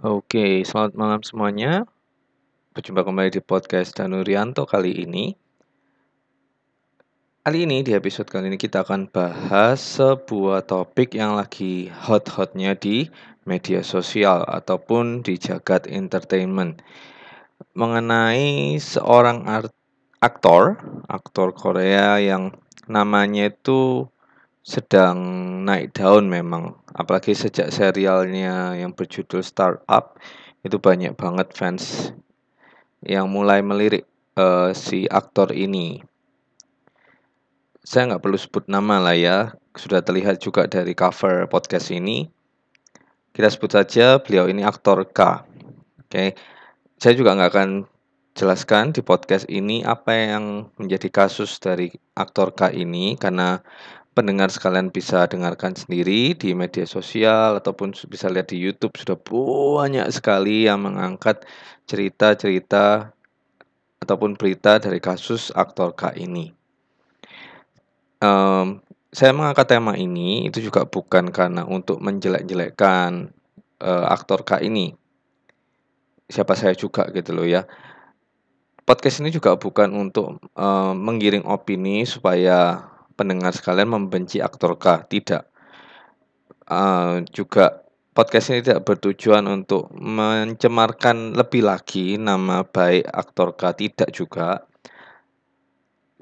Oke, selamat malam semuanya. Berjumpa kembali di podcast Danu Rianto kali ini. Kali ini di episode kali ini kita akan bahas sebuah topik yang lagi hot-hotnya di media sosial ataupun di jagat entertainment mengenai seorang aktor, aktor Korea yang namanya itu sedang naik daun memang. Apalagi sejak serialnya yang berjudul Startup itu banyak banget fans yang mulai melirik uh, si aktor ini. Saya nggak perlu sebut nama lah ya, sudah terlihat juga dari cover podcast ini. Kita sebut saja beliau ini aktor K. Oke, saya juga nggak akan jelaskan di podcast ini apa yang menjadi kasus dari aktor K ini karena pendengar sekalian bisa dengarkan sendiri di media sosial ataupun bisa lihat di YouTube sudah banyak sekali yang mengangkat cerita-cerita ataupun berita dari kasus aktor K ini. Um, saya mengangkat tema ini itu juga bukan karena untuk menjelek-jelekkan uh, aktor K ini. Siapa saya juga gitu loh ya. Podcast ini juga bukan untuk uh, menggiring opini supaya pendengar sekalian membenci aktor K, tidak. Uh, juga podcast ini tidak bertujuan untuk mencemarkan lebih lagi nama baik aktor K, tidak juga.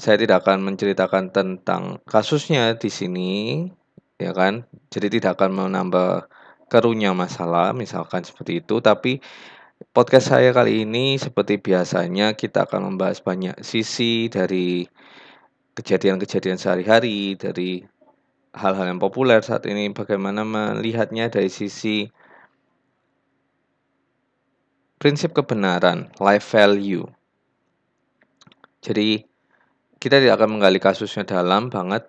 Saya tidak akan menceritakan tentang kasusnya di sini, ya kan? Jadi tidak akan menambah kerunya masalah, misalkan seperti itu. Tapi podcast saya kali ini seperti biasanya kita akan membahas banyak sisi dari kejadian-kejadian sehari-hari, dari hal-hal yang populer saat ini, bagaimana melihatnya dari sisi prinsip kebenaran, life value. Jadi kita tidak akan menggali kasusnya dalam banget.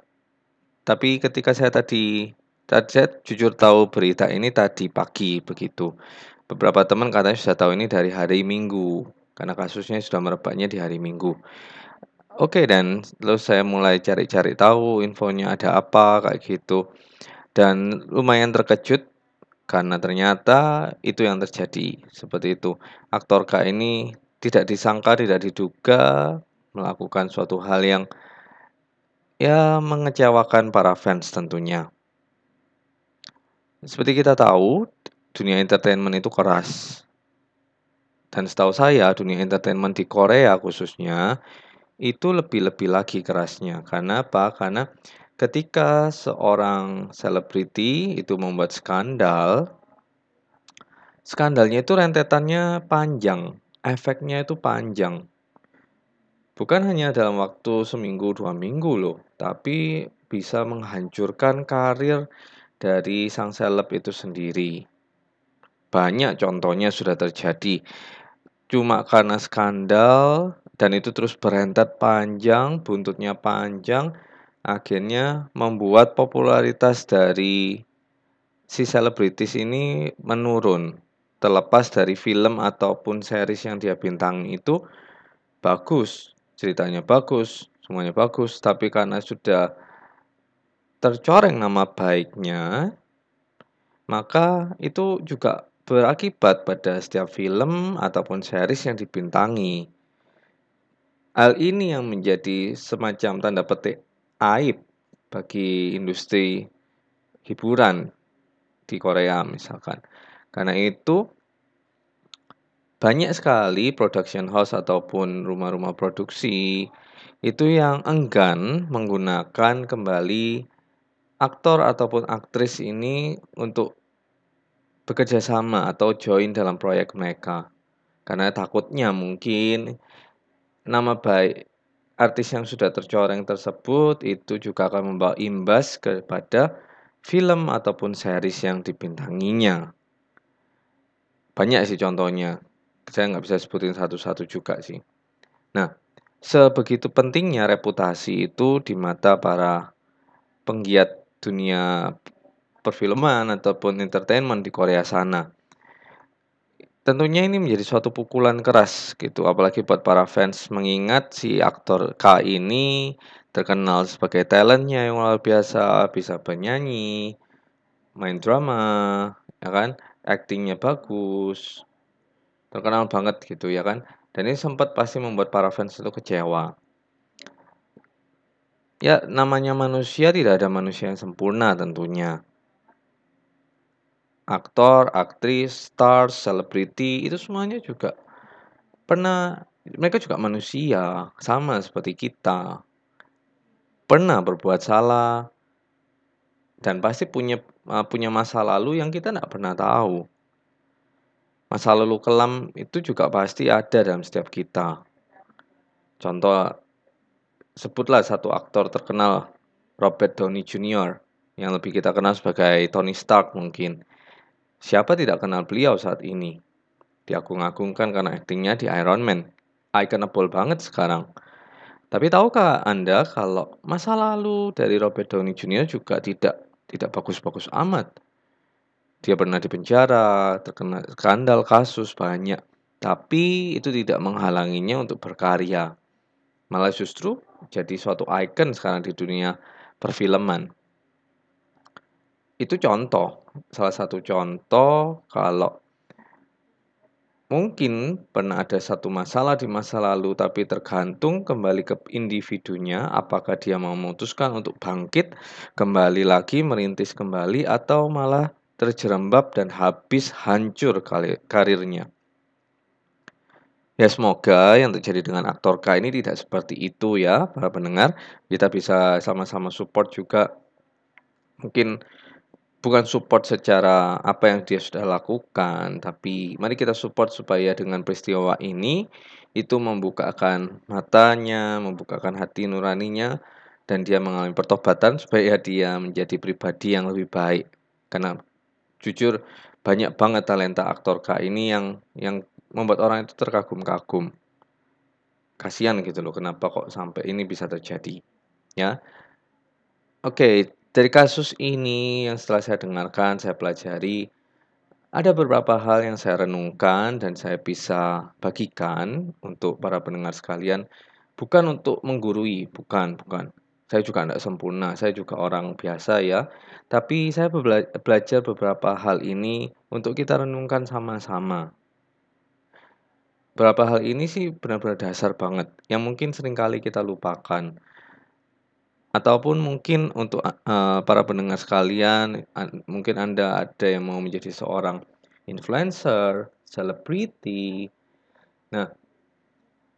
Tapi ketika saya tadi, tadi saya jujur tahu berita ini tadi pagi begitu. Beberapa teman katanya sudah tahu ini dari hari Minggu karena kasusnya sudah merebaknya di hari Minggu. Oke dan lalu saya mulai cari-cari tahu infonya ada apa kayak gitu. Dan lumayan terkejut karena ternyata itu yang terjadi seperti itu. Aktor K ini tidak disangka, tidak diduga melakukan suatu hal yang ya mengecewakan para fans tentunya. Seperti kita tahu, dunia entertainment itu keras. Dan setahu saya, dunia entertainment di Korea khususnya itu lebih-lebih lagi kerasnya. Karena apa? Karena ketika seorang selebriti itu membuat skandal, skandalnya itu rentetannya panjang, efeknya itu panjang. Bukan hanya dalam waktu seminggu dua minggu loh, tapi bisa menghancurkan karir dari sang seleb itu sendiri. Banyak contohnya sudah terjadi. Cuma karena skandal dan itu terus berentet panjang, buntutnya panjang, akhirnya membuat popularitas dari si selebritis ini menurun. Terlepas dari film ataupun series yang dia bintangi itu bagus, ceritanya bagus, semuanya bagus, tapi karena sudah tercoreng nama baiknya, maka itu juga berakibat pada setiap film ataupun series yang dibintangi. Hal ini yang menjadi semacam tanda petik aib bagi industri hiburan di Korea misalkan. Karena itu banyak sekali production house ataupun rumah-rumah produksi itu yang enggan menggunakan kembali aktor ataupun aktris ini untuk bekerja sama atau join dalam proyek mereka. Karena takutnya mungkin nama baik artis yang sudah tercoreng tersebut itu juga akan membawa imbas kepada film ataupun series yang dibintanginya. Banyak sih contohnya saya nggak bisa sebutin satu-satu juga sih. Nah, sebegitu pentingnya reputasi itu di mata para penggiat dunia perfilman ataupun entertainment di Korea sana. Tentunya ini menjadi suatu pukulan keras gitu, apalagi buat para fans mengingat si aktor K ini terkenal sebagai talentnya yang luar biasa, bisa bernyanyi, main drama, ya kan, aktingnya bagus, terkenal banget gitu ya kan, dan ini sempat pasti membuat para fans itu kecewa. Ya namanya manusia tidak ada manusia yang sempurna tentunya. Aktor, aktris, stars, selebriti itu semuanya juga pernah mereka juga manusia, sama seperti kita. Pernah berbuat salah dan pasti punya uh, punya masa lalu yang kita nggak pernah tahu. Masa lalu kelam itu juga pasti ada dalam setiap kita. Contoh, sebutlah satu aktor terkenal, Robert Downey Jr., yang lebih kita kenal sebagai Tony Stark mungkin. Siapa tidak kenal beliau saat ini? Diagung-agungkan karena aktingnya di Iron Man. Iconable banget sekarang. Tapi tahukah Anda kalau masa lalu dari Robert Downey Jr. juga tidak tidak bagus-bagus amat. Dia pernah dipenjara, terkena skandal, kasus banyak. Tapi itu tidak menghalanginya untuk berkarya. Malah justru jadi suatu ikon sekarang di dunia perfilman itu contoh, salah satu contoh kalau mungkin pernah ada satu masalah di masa lalu, tapi tergantung kembali ke individunya, apakah dia mau memutuskan untuk bangkit, kembali lagi, merintis kembali, atau malah terjerembab dan habis hancur karirnya. Ya semoga yang terjadi dengan aktor K ini tidak seperti itu ya para pendengar. Kita bisa sama-sama support juga mungkin bukan support secara apa yang dia sudah lakukan, tapi mari kita support supaya dengan peristiwa ini itu membukakan matanya, membukakan hati nuraninya dan dia mengalami pertobatan supaya dia menjadi pribadi yang lebih baik. Karena jujur banyak banget talenta aktor K ini yang yang membuat orang itu terkagum-kagum. Kasihan gitu loh kenapa kok sampai ini bisa terjadi. Ya. Oke, dari kasus ini yang setelah saya dengarkan, saya pelajari, ada beberapa hal yang saya renungkan dan saya bisa bagikan untuk para pendengar sekalian. Bukan untuk menggurui, bukan, bukan. Saya juga tidak sempurna, saya juga orang biasa ya. Tapi saya belajar beberapa hal ini untuk kita renungkan sama-sama. Beberapa hal ini sih benar-benar dasar banget, yang mungkin sering kali kita lupakan. Ataupun mungkin untuk, uh, para pendengar sekalian, mungkin Anda ada yang mau menjadi seorang influencer, selebriti. Nah,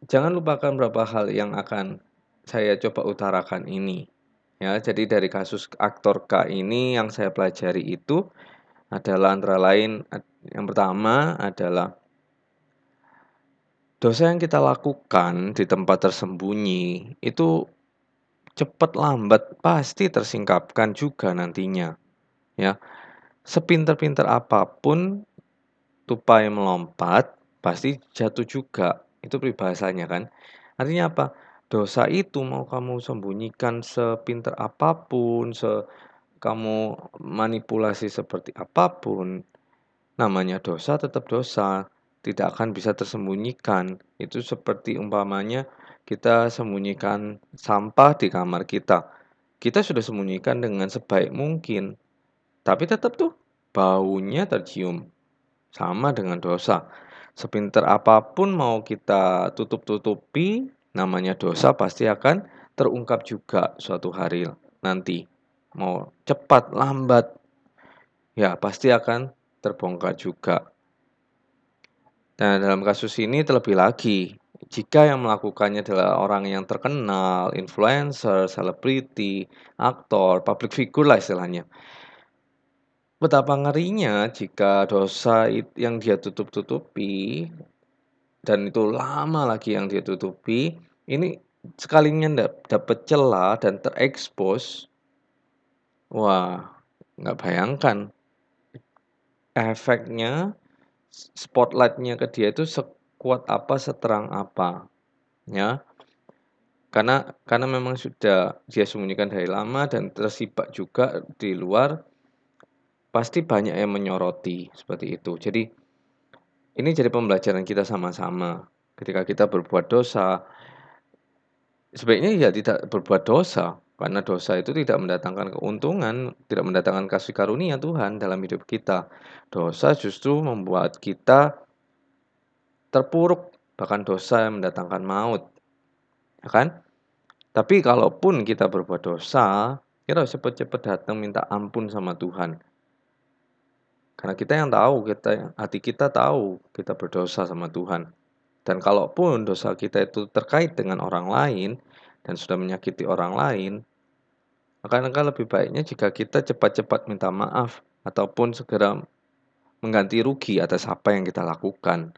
jangan lupakan beberapa hal yang akan saya coba utarakan ini, ya. Jadi dari kasus aktor K ini yang saya pelajari itu adalah antara lain yang pertama adalah dosa yang kita lakukan di tempat tersembunyi itu cepat lambat pasti tersingkapkan juga nantinya. Ya. Sepinter-pinter apa pun tupai melompat pasti jatuh juga. Itu peribahasanya kan. Artinya apa? Dosa itu mau kamu sembunyikan sepinter apa pun, se kamu manipulasi seperti apa pun, namanya dosa tetap dosa, tidak akan bisa tersembunyikan. Itu seperti umpamanya kita sembunyikan sampah di kamar kita. Kita sudah sembunyikan dengan sebaik mungkin, tapi tetap tuh baunya tercium. Sama dengan dosa. Sepinter apa pun mau kita tutup-tutupi, namanya dosa pasti akan terungkap juga suatu hari nanti. Mau cepat, lambat, ya pasti akan terbongkar juga. Dan dalam kasus ini terlebih lagi, jika yang melakukannya adalah orang yang terkenal, influencer, selebriti, aktor, public figure lah istilahnya. Betapa ngerinya jika dosa yang dia tutup-tutupi dan itu lama lagi yang dia tutupi, ini sekalinya dapat celah dan terekspos, wah nggak bayangkan efeknya spotlightnya ke dia itu sekuat apa, seterang apa, ya. Karena karena memang sudah dia sembunyikan dari lama dan tersibak juga di luar, pasti banyak yang menyoroti seperti itu. Jadi ini jadi pembelajaran kita sama-sama. Ketika kita berbuat dosa, sebaiknya ya tidak berbuat dosa. Karena dosa itu tidak mendatangkan keuntungan, tidak mendatangkan kasih karunia Tuhan dalam hidup kita. Dosa justru membuat kita terpuruk, bahkan dosa yang mendatangkan maut. Ya kan? Tapi kalaupun kita berbuat dosa, kita harus cepat-cepat datang minta ampun sama Tuhan. Karena kita yang tahu, kita hati kita tahu kita berdosa sama Tuhan. Dan kalaupun dosa kita itu terkait dengan orang lain dan sudah menyakiti orang lain, maka lebih baiknya jika kita cepat-cepat minta maaf ataupun segera mengganti rugi atas apa yang kita lakukan.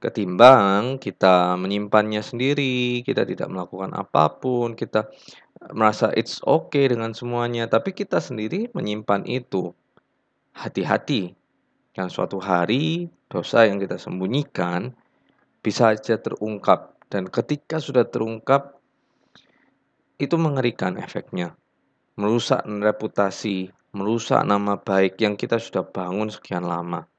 Ketimbang kita menyimpannya sendiri, kita tidak melakukan apa pun, kita merasa it's okay dengan semuanya, tapi kita sendiri menyimpan itu. Hati-hati, yang suatu hari dosa yang kita sembunyikan bisa saja terungkap dan ketika sudah terungkap itu mengerikan efeknya. Merusak reputasi, merusak nama baik yang kita sudah bangun sekian lama.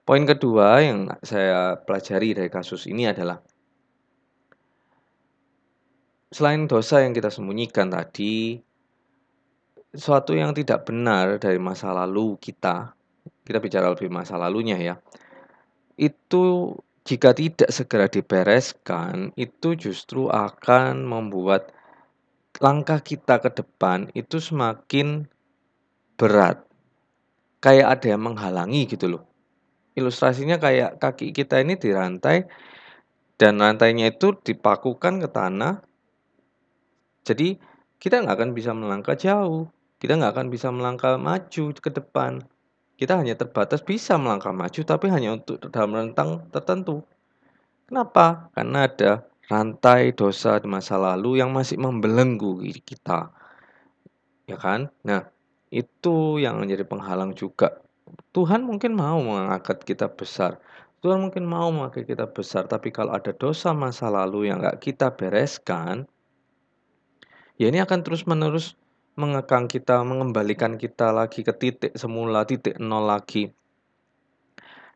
Poin kedua yang saya pelajari dari kasus ini adalah selain dosa yang kita sembunyikan tadi, sesuatu yang tidak benar dari masa lalu kita, kita bicara lebih masa lalunya ya, itu jika tidak segera dibereskan, itu justru akan membuat langkah kita ke depan itu semakin berat. Kayak ada yang menghalangi gitu loh. Ilustrasinya kayak kaki kita ini dirantai dan rantainya itu dipakukan ke tanah. Jadi kita nggak akan bisa melangkah jauh. Kita nggak akan bisa melangkah maju ke depan. Kita hanya terbatas bisa melangkah maju tapi hanya untuk dalam rentang tertentu. Kenapa? Karena ada rantai dosa di masa lalu yang masih membelenggu kita. Ya kan? Nah, itu yang menjadi penghalang juga. Tuhan mungkin mau mengangkat kita besar. Tuhan mungkin mau memakai kita besar, tapi kalau ada dosa masa lalu yang gak kita bereskan, ya ini akan terus-menerus mengekang kita, mengembalikan kita lagi ke titik semula, titik nol lagi.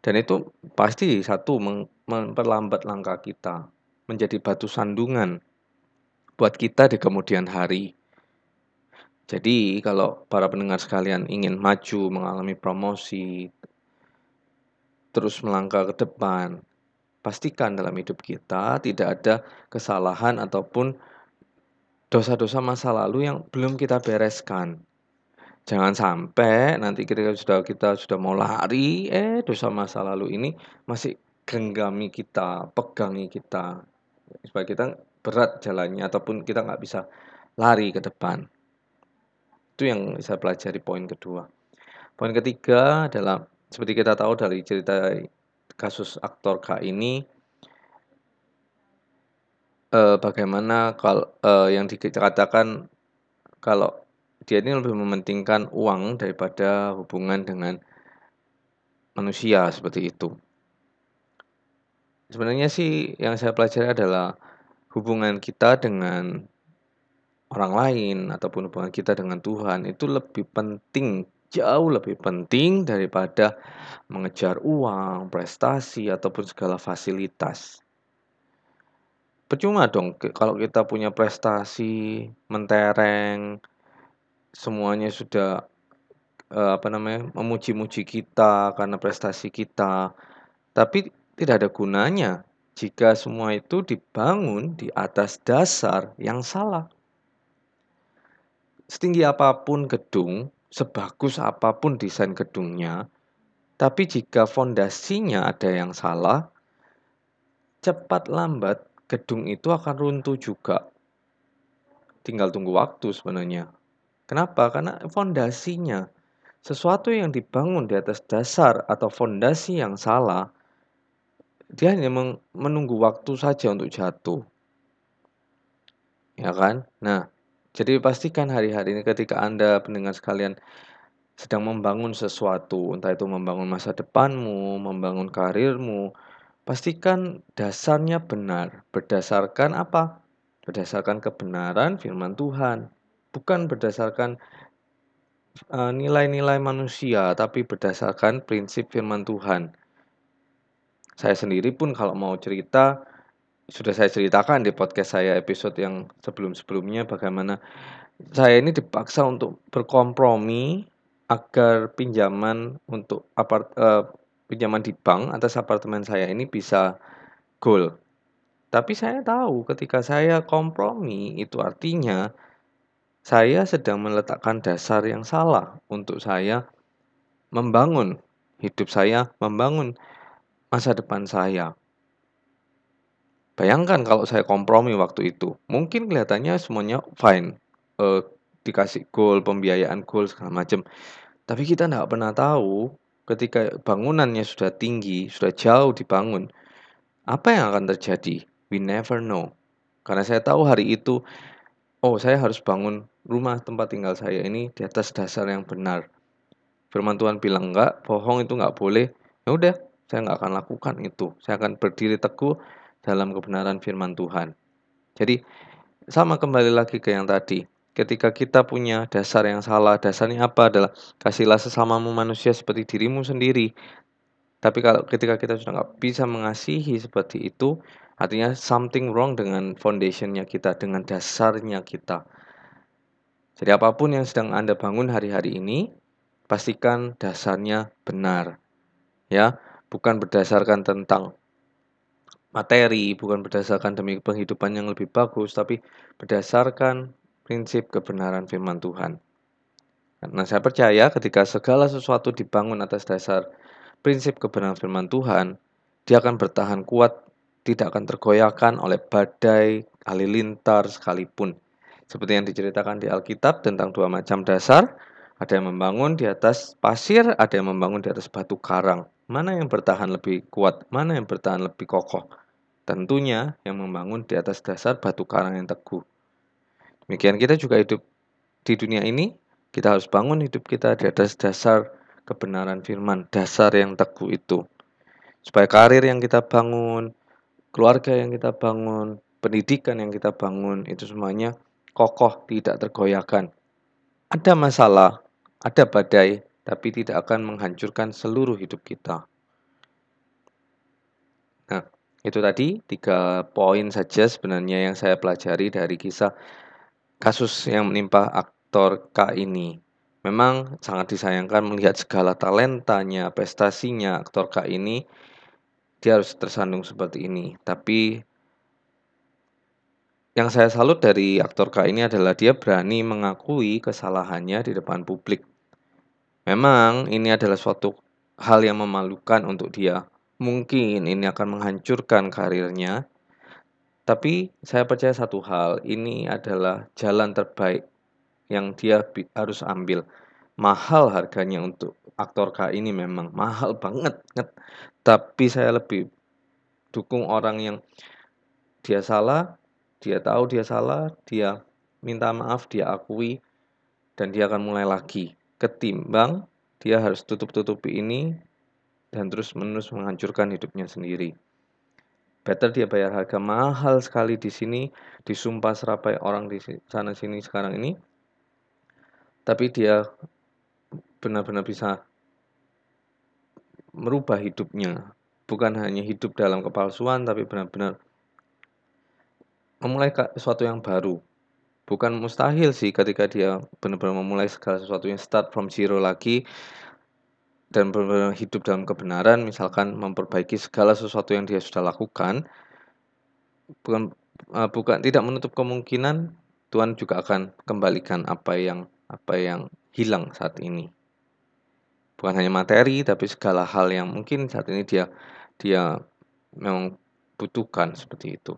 Dan itu pasti satu memperlambat langkah kita, menjadi batu sandungan buat kita di kemudian hari. Jadi kalau para pendengar sekalian ingin maju, mengalami promosi, terus melangkah ke depan, pastikan dalam hidup kita tidak ada kesalahan ataupun dosa-dosa masa lalu yang belum kita bereskan. Jangan sampai nanti ketika sudah kita sudah mau lari, eh dosa masa lalu ini masih genggami kita, pegangi kita. Supaya kita berat jalannya ataupun kita nggak bisa lari ke depan. Itu yang saya pelajari poin kedua. Poin ketiga adalah seperti kita tahu dari cerita kasus aktor K ini, uh, bagaimana kalau uh, yang dikatakan kalau dia ini lebih mementingkan uang daripada hubungan dengan manusia seperti itu. Sebenarnya sih yang saya pelajari adalah hubungan kita dengan orang lain ataupun hubungan kita dengan Tuhan itu lebih penting, jauh lebih penting daripada mengejar uang, prestasi ataupun segala fasilitas. Percuma dong kalau kita punya prestasi, mentereng, semuanya sudah uh, apa namanya memuji-muji kita karena prestasi kita, tapi tidak ada gunanya jika semua itu dibangun di atas dasar yang salah. Setinggi apa pun gedung, sebagus apa pun desain gedungnya, tapi jika fondasinya ada yang salah, cepat lambat gedung itu akan runtuh juga. Tinggal tunggu waktu sebenarnya. Kenapa? Karena fondasinya sesuatu yang dibangun di atas dasar atau fondasi yang salah, dia hanya menunggu waktu saja untuk jatuh. Ya kan? Nah, jadi pastikan hari-hari ini ketika Anda pendengar sekalian sedang membangun sesuatu, entah itu membangun masa depanmu, membangun karirmu, Pastikan dasarnya benar. Berdasarkan apa? Berdasarkan kebenaran firman Tuhan. Bukan berdasarkan uh, nilai-nilai manusia, tapi berdasarkan prinsip firman Tuhan. Saya sendiri pun kalau mau cerita, sudah saya ceritakan di podcast saya episode yang sebelum-sebelumnya bagaimana saya ini dipaksa untuk berkompromi agar pinjaman untuk apart eee, pinjaman di bank atas apartemen saya ini bisa goal. Tapi saya tahu ketika saya kompromi itu artinya saya sedang meletakkan dasar yang salah untuk saya membangun hidup saya, membangun masa depan saya. Bayangkan kalau saya kompromi waktu itu, mungkin kelihatannya semuanya fine, eee, dikasih goal, pembiayaan goal segala macam. Tapi kita nggak pernah tahu ketika bangunannya sudah tinggi, sudah jauh dibangun, apa yang akan terjadi? We never know. Karena saya tahu hari itu, oh saya harus bangun rumah tempat tinggal saya ini di atas dasar yang benar. Firman Tuhan bilang enggak, bohong itu nggak boleh. Ya udah, saya nggak akan lakukan itu. Saya akan berdiri teguh dalam kebenaran firman Tuhan. Jadi sama kembali lagi ke yang tadi. Ketika kita punya dasar yang salah, dasarnya apa adalah kasihlah sesamamu manusia seperti dirimu sendiri. Tapi kalau ketika kita sudah nggak bisa mengasihi seperti itu, artinya something wrong dengan foundationnya kita, dengan dasarnya kita. Jadi apa pun yang sedang Anda bangun hari-hari ini, pastikan dasarnya benar. Ya, bukan berdasarkan tentang materi, bukan berdasarkan demi penghidupan yang lebih bagus, tapi berdasarkan prinsip kebenaran firman Tuhan. Karena saya percaya ketika segala sesuatu dibangun atas dasar prinsip kebenaran firman Tuhan, dia akan bertahan kuat, tidak akan tergoyahkan oleh badai, halilintar sekalipun. Seperti yang diceritakan di Alkitab tentang dua macam dasar, ada yang membangun di atas pasir, ada yang membangun di atas batu karang. Mana yang bertahan lebih kuat? Mana yang bertahan lebih kokoh? Tentunya yang membangun di atas dasar batu karang yang teguh. Demikian kita juga hidup di dunia ini, kita harus bangun hidup kita di atas dasar kebenaran firman, dasar yang teguh itu. Supaya karir yang kita bangun, keluarga yang kita bangun, pendidikan yang kita bangun, itu semuanya kokoh, tidak tergoyahkan. Ada masalah, ada badai, tapi tidak akan menghancurkan seluruh hidup kita. Nah, itu tadi tiga poin saja sebenarnya yang saya pelajari dari kisah kasus yang menimpa aktor K ini. Memang sangat disayangkan melihat segala talentanya, prestasinya aktor K ini, dia harus tersandung seperti ini. Tapi yang saya salut dari aktor K ini adalah dia berani mengakui kesalahannya di depan publik. Memang ini adalah suatu hal yang memalukan untuk dia. Mungkin ini akan menghancurkan karirnya, tapi saya percaya satu hal, ini adalah jalan terbaik yang dia harus ambil. Mahal harganya untuk aktor K ini memang mahal banget, tapi saya lebih dukung orang yang dia salah, dia tahu dia salah, dia minta maaf, dia akui, dan dia akan mulai lagi. Ketimbang dia harus tutup-tutupi ini dan terus-menerus menghancurkan hidupnya sendiri. Better dia bayar harga mahal sekali di sini, disumpah serapai orang di sana sini sekarang ini, tapi dia benar-benar bisa merubah hidupnya. Bukan hanya hidup dalam kepalsuan, tapi benar-benar memulai sesuatu yang baru. Bukan mustahil sih ketika dia benar-benar memulai segala sesuatu yang start from zero lagi, dan benar-benar hidup dalam kebenaran, misalkan memperbaiki segala sesuatu yang dia sudah lakukan, bukan uh, bukan tidak menutup kemungkinan Tuhan juga akan kembalikan apa yang apa yang hilang saat ini. Bukan hanya materi, tapi segala hal yang mungkin saat ini dia dia memang butuhkan seperti itu.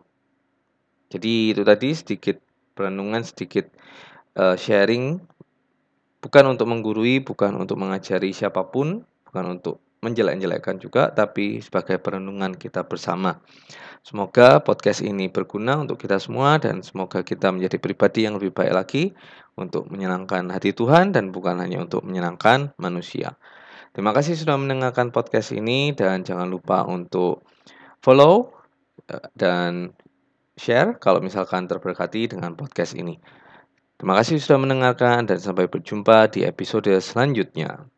Jadi itu tadi sedikit perenungan, sedikit uh, sharing Bukan untuk menggurui, bukan untuk mengajari siapa pun, bukan untuk menjelek-jelekkan juga, tapi sebagai perenungan kita bersama. Semoga podcast ini berguna untuk kita semua dan semoga kita menjadi pribadi yang lebih baik lagi untuk menyenangkan hati Tuhan dan bukan hanya untuk menyenangkan manusia. Terima kasih sudah mendengarkan podcast ini dan jangan lupa untuk follow eh, dan share kalau misalkan terberkati dengan podcast ini. Terima kasih sudah mendengarkan dan sampai berjumpa di episode selanjutnya.